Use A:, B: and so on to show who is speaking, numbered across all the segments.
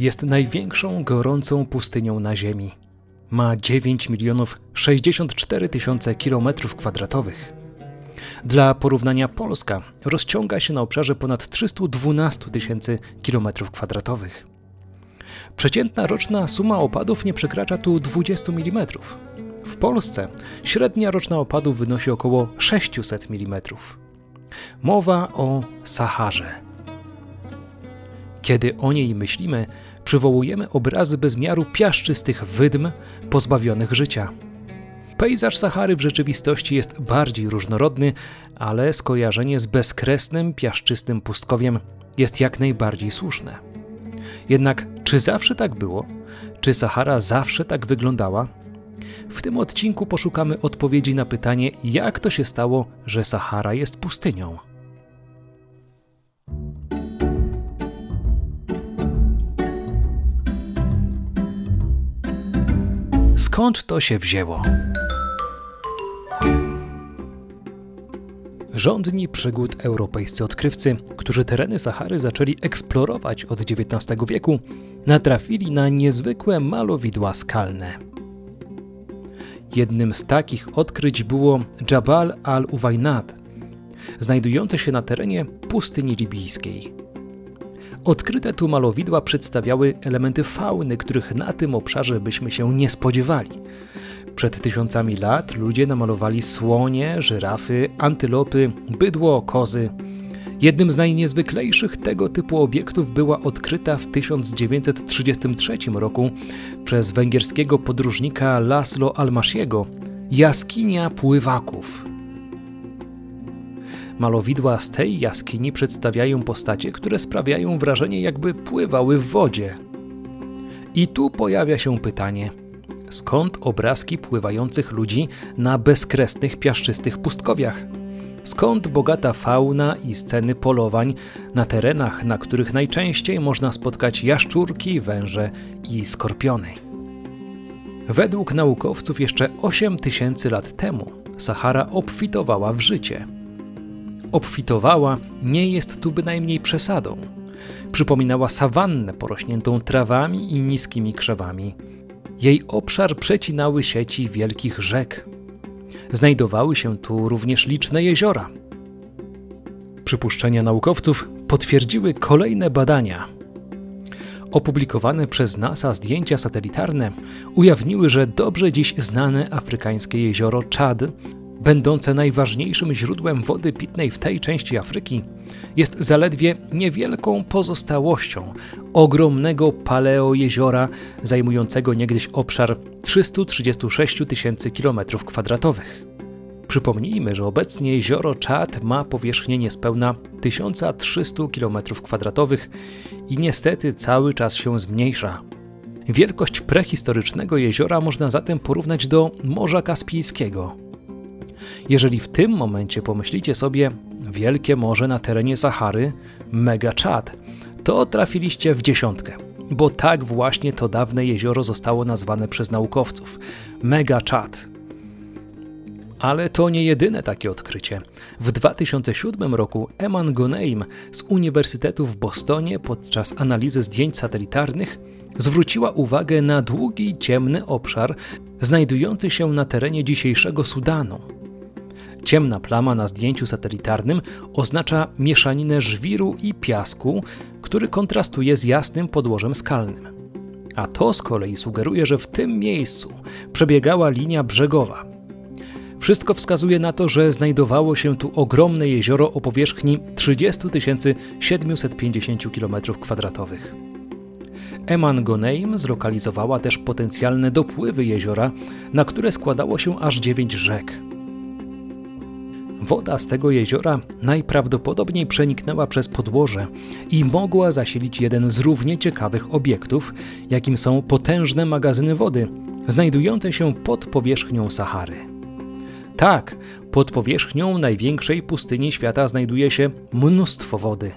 A: Jest największą gorącą pustynią na Ziemi. Ma 9 milionów 64 tysiące kilometrów kwadratowych. Dla porównania Polska rozciąga się na obszarze ponad 312 tysięcy kilometrów kwadratowych. Przeciętna roczna suma opadów nie przekracza tu 20 mm. W Polsce średnia roczna opadów wynosi około 600 mm. Mowa o Saharze. Kiedy o niej myślimy, przywołujemy obrazy bezmiaru piaszczystych wydm pozbawionych życia. Pejzaż Sahary w rzeczywistości jest bardziej różnorodny, ale skojarzenie z bezkresnym, piaszczystym pustkowiem jest jak najbardziej słuszne. Jednak czy zawsze tak było? Czy Sahara zawsze tak wyglądała? W tym odcinku poszukamy odpowiedzi na pytanie, jak to się stało, że Sahara jest pustynią. Skąd to się wzięło? Rządni przygód europejscy odkrywcy, którzy tereny Sahary zaczęli eksplorować od XIX wieku, natrafili na niezwykłe malowidła skalne. Jednym z takich odkryć było Jabal al-Uwaynat, znajdujące się na terenie pustyni libijskiej. Odkryte tu malowidła przedstawiały elementy fauny, których na tym obszarze byśmy się nie spodziewali. Przed tysiącami lat ludzie namalowali słonie, żyrafy, antylopy, bydło, kozy. Jednym z najniezwyklejszych tego typu obiektów była odkryta w 1933 roku przez węgierskiego podróżnika Laszlo Almasiego jaskinia pływaków. Malowidła z tej jaskini przedstawiają postacie, które sprawiają wrażenie, jakby pływały w wodzie. I tu pojawia się pytanie: skąd obrazki pływających ludzi na bezkresnych, piaszczystych pustkowiach? Skąd bogata fauna i sceny polowań na terenach, na których najczęściej można spotkać jaszczurki, węże i skorpiony? Według naukowców jeszcze 8 tysięcy lat temu Sahara obfitowała w życie. Obfitowała nie jest tu bynajmniej przesadą. Przypominała sawannę porośniętą trawami i niskimi krzewami. Jej obszar przecinały sieci wielkich rzek. Znajdowały się tu również liczne jeziora. Przypuszczenia naukowców potwierdziły kolejne badania. Opublikowane przez NASA zdjęcia satelitarne ujawniły, że dobrze dziś znane afrykańskie jezioro Czad będące najważniejszym źródłem wody pitnej w tej części Afryki, jest zaledwie niewielką pozostałością ogromnego paleojeziora zajmującego niegdyś obszar 336 tysięcy km kwadratowych. Przypomnijmy, że obecnie jezioro Czad ma powierzchnię niespełna 1300 km kwadratowych i niestety cały czas się zmniejsza. Wielkość prehistorycznego jeziora można zatem porównać do Morza Kaspijskiego, jeżeli w tym momencie pomyślicie sobie wielkie morze na terenie Sahary, mega Chad, to trafiliście w dziesiątkę, bo tak właśnie to dawne jezioro zostało nazwane przez naukowców mega Chad. Ale to nie jedyne takie odkrycie. W 2007 roku Eman Goneim z Uniwersytetu w Bostonie podczas analizy zdjęć satelitarnych zwróciła uwagę na długi, ciemny obszar znajdujący się na terenie dzisiejszego Sudanu. Ciemna plama na zdjęciu satelitarnym oznacza mieszaninę żwiru i piasku, który kontrastuje z jasnym podłożem skalnym. A to z kolei sugeruje, że w tym miejscu przebiegała linia brzegowa. Wszystko wskazuje na to, że znajdowało się tu ogromne jezioro o powierzchni 30 750 km2. Eman Goneim zlokalizowała też potencjalne dopływy jeziora, na które składało się aż 9 rzek. Woda z tego jeziora najprawdopodobniej przeniknęła przez podłoże i mogła zasilić jeden z równie ciekawych obiektów, jakim są potężne magazyny wody, znajdujące się pod powierzchnią Sahary. Tak, pod powierzchnią największej pustyni świata znajduje się mnóstwo wody.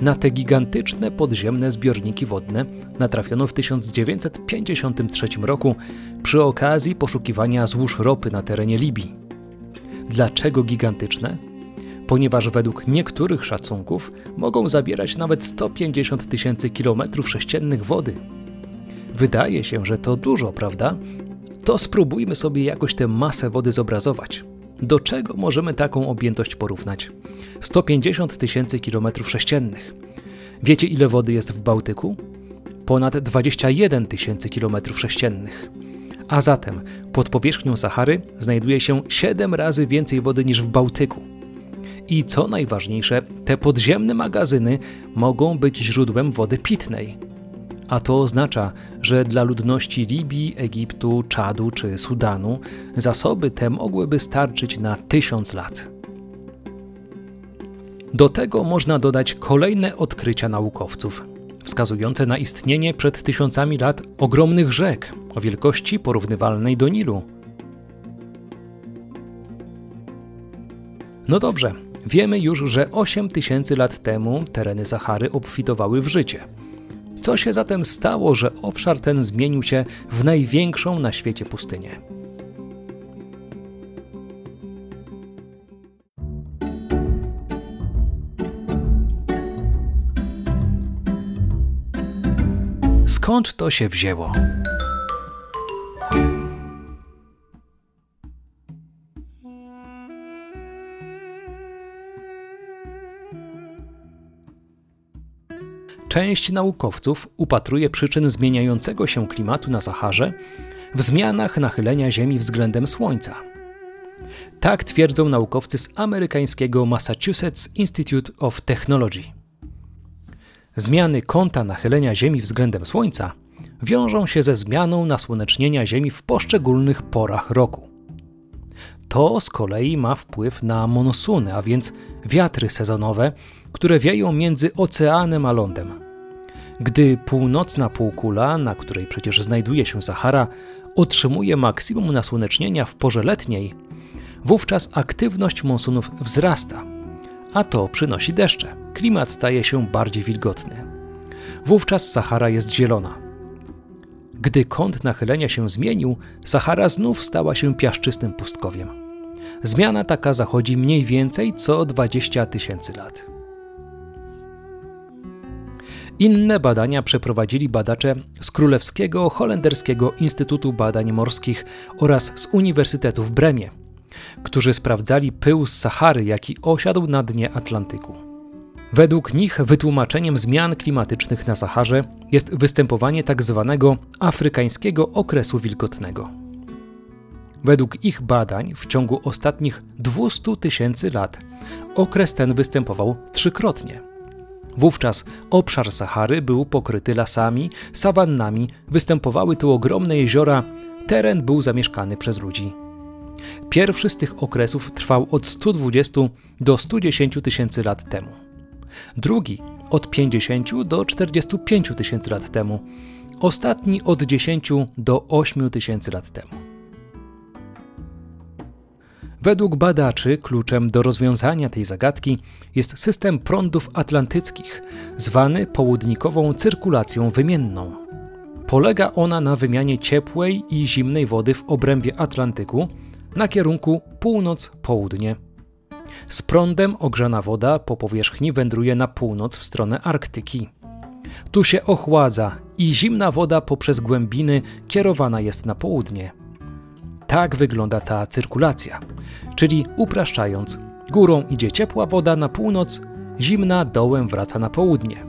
A: Na te gigantyczne podziemne zbiorniki wodne natrafiono w 1953 roku przy okazji poszukiwania złóż ropy na terenie Libii. Dlaczego gigantyczne? ponieważ według niektórych szacunków mogą zabierać nawet 150 tysięcy kilometrów sześciennych wody. Wydaje się, że to dużo, prawda? To spróbujmy sobie jakoś tę masę wody zobrazować. Do czego możemy taką objętość porównać? 150 tysięcy kilometrów sześciennych. Wiecie, ile wody jest w Bałtyku? Ponad 21 tysięcy kilometrów sześciennych. A zatem pod powierzchnią Sahary znajduje się 7 razy więcej wody niż w Bałtyku. I co najważniejsze, te podziemne magazyny mogą być źródłem wody pitnej. A to oznacza, że dla ludności Libii, Egiptu, Czadu czy Sudanu zasoby te mogłyby starczyć na tysiąc lat. Do tego można dodać kolejne odkrycia naukowców, wskazujące na istnienie przed tysiącami lat ogromnych rzek o wielkości porównywalnej do Nilu. No dobrze, wiemy już, że 8 tysięcy lat temu tereny Sahary obfitowały w życie. Co się zatem stało, że obszar ten zmienił się w największą na świecie pustynię? Skąd to się wzięło? Część naukowców upatruje przyczyn zmieniającego się klimatu na Saharze w zmianach nachylenia Ziemi względem Słońca. Tak twierdzą naukowcy z amerykańskiego Massachusetts Institute of Technology. Zmiany kąta nachylenia Ziemi względem Słońca wiążą się ze zmianą nasłonecznienia Ziemi w poszczególnych porach roku. To z kolei ma wpływ na monsuny, a więc wiatry sezonowe, które wieją między oceanem a lądem. Gdy północna półkula, na której przecież znajduje się Sahara, otrzymuje maksimum nasłonecznienia w porze letniej, wówczas aktywność monsunów wzrasta, a to przynosi deszcze. Klimat staje się bardziej wilgotny. Wówczas Sahara jest zielona. Gdy kąt nachylenia się zmienił, Sahara znów stała się piaszczystym pustkowiem. Zmiana taka zachodzi mniej więcej co 20 tysięcy lat. Inne badania przeprowadzili badacze z Królewskiego Holenderskiego Instytutu Badań Morskich oraz z Uniwersytetu w Bremie, którzy sprawdzali pył z Sahary, jaki osiadł na dnie Atlantyku. Według nich wytłumaczeniem zmian klimatycznych na Saharze jest występowanie. Tak afrykańskiego okresu wilgotnego. Według ich badań w ciągu ostatnich 200 tysięcy lat okres ten występował trzykrotnie – Wówczas obszar Sahary był pokryty lasami, sawannami, występowały tu ogromne jeziora, teren był zamieszkany przez ludzi. Pierwszy z tych okresów trwał od 120 do 110 tysięcy lat temu. Drugi od 50 do 45 tysięcy lat temu. Ostatni od 10 do 8 tysięcy lat temu. Według badaczy kluczem do rozwiązania tej zagadki jest system prądów atlantyckich, zwany południkową cyrkulacją wymienną. Polega ona na wymianie ciepłej i zimnej wody w obrębie Atlantyku na kierunku północ-południe. Z prądem ogrzana woda po powierzchni wędruje na północ w stronę Arktyki. Tu się ochładza i zimna woda poprzez głębiny kierowana jest na południe. Tak wygląda ta cyrkulacja. Czyli upraszczając, górą idzie ciepła woda na północ, zimna dołem wraca na południe.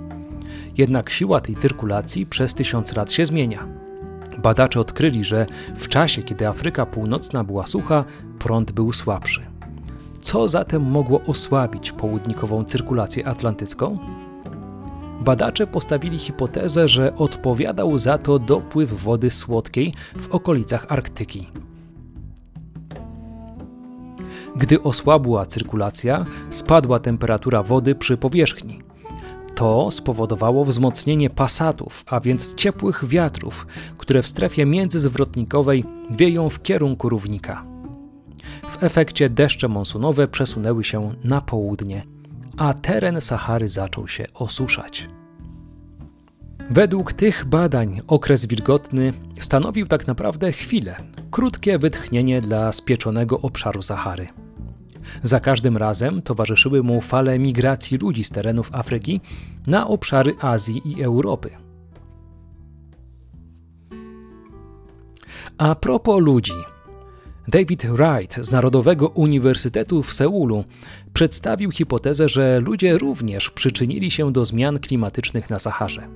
A: Jednak siła tej cyrkulacji przez tysiąc lat się zmienia. Badacze odkryli, że w czasie, kiedy Afryka Północna była sucha, prąd był słabszy. Co zatem mogło osłabić południkową cyrkulację atlantycką? Badacze postawili hipotezę, że odpowiadał za to dopływ wody słodkiej w okolicach Arktyki. Gdy osłabła cyrkulacja, spadła temperatura wody przy powierzchni. To spowodowało wzmocnienie pasatów, a więc ciepłych wiatrów, które w strefie międzyzwrotnikowej wieją w kierunku równika. W efekcie deszcze monsunowe przesunęły się na południe, a teren Sahary zaczął się osuszać. Według tych badań okres wilgotny stanowił tak naprawdę chwilę, krótkie wytchnienie dla spieczonego obszaru Sahary. Za każdym razem towarzyszyły mu fale migracji ludzi z terenów Afryki na obszary Azji i Europy. A propos ludzi. David Wright z Narodowego Uniwersytetu w Seulu przedstawił hipotezę, że ludzie również przyczynili się do zmian klimatycznych na Saharze.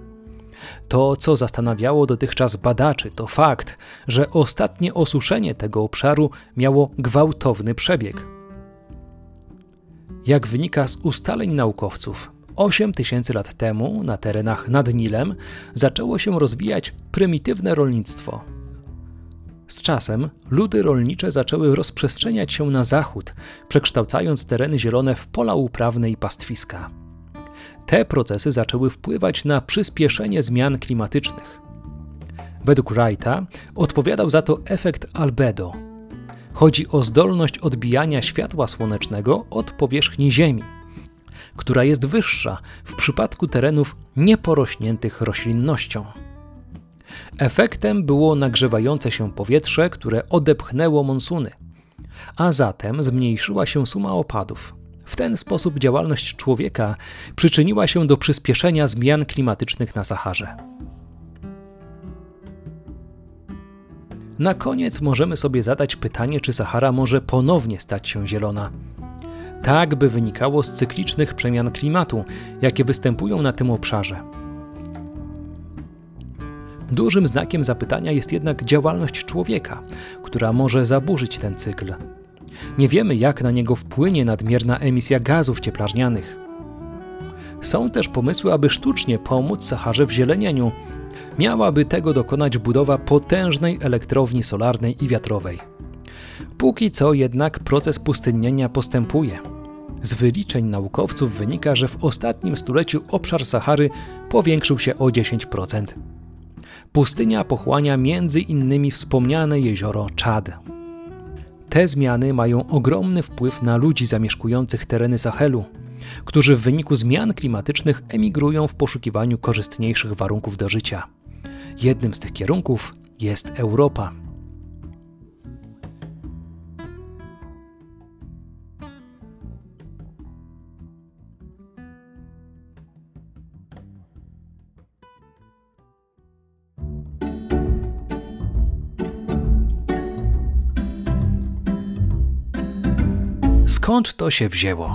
A: To, co zastanawiało dotychczas badaczy, to fakt, że ostatnie osuszenie tego obszaru miało gwałtowny przebieg. Jak wynika z ustaleń naukowców, 8 tysięcy lat temu na terenach nad Nilem zaczęło się rozwijać prymitywne rolnictwo. Z czasem ludy rolnicze zaczęły rozprzestrzeniać się na zachód, przekształcając tereny zielone w pola uprawne i pastwiska. Te procesy zaczęły wpływać na przyspieszenie zmian klimatycznych. Według Wrighta odpowiadał za to efekt albedo. Chodzi o zdolność odbijania światła słonecznego od powierzchni Ziemi, która jest wyższa w przypadku terenów nieporośniętych roślinnością. Efektem było nagrzewające się powietrze, które odepchnęło monsuny, a zatem zmniejszyła się suma opadów. W ten sposób działalność człowieka przyczyniła się do przyspieszenia zmian klimatycznych na Saharze. Na koniec możemy sobie zadać pytanie, czy Sahara może ponownie stać się zielona. Tak by wynikało z cyklicznych przemian klimatu, jakie występują na tym obszarze. Dużym znakiem zapytania jest jednak działalność człowieka, która może zaburzyć ten cykl. Nie wiemy, jak na niego wpłynie nadmierna emisja gazów cieplarnianych. Są też pomysły, aby sztucznie pomóc Saharze w zielenieniu. Miałaby tego dokonać budowa potężnej elektrowni solarnej i wiatrowej. Póki co jednak proces pustynnienia postępuje. Z wyliczeń naukowców wynika, że w ostatnim stuleciu obszar Sahary powiększył się o 10%. Pustynia pochłania między innymi wspomniane jezioro Czad. Te zmiany mają ogromny wpływ na ludzi zamieszkujących tereny Sahelu, którzy w wyniku zmian klimatycznych emigrują w poszukiwaniu korzystniejszych warunków do życia. Jednym z tych kierunków jest Europa. Skąd to się wzięło?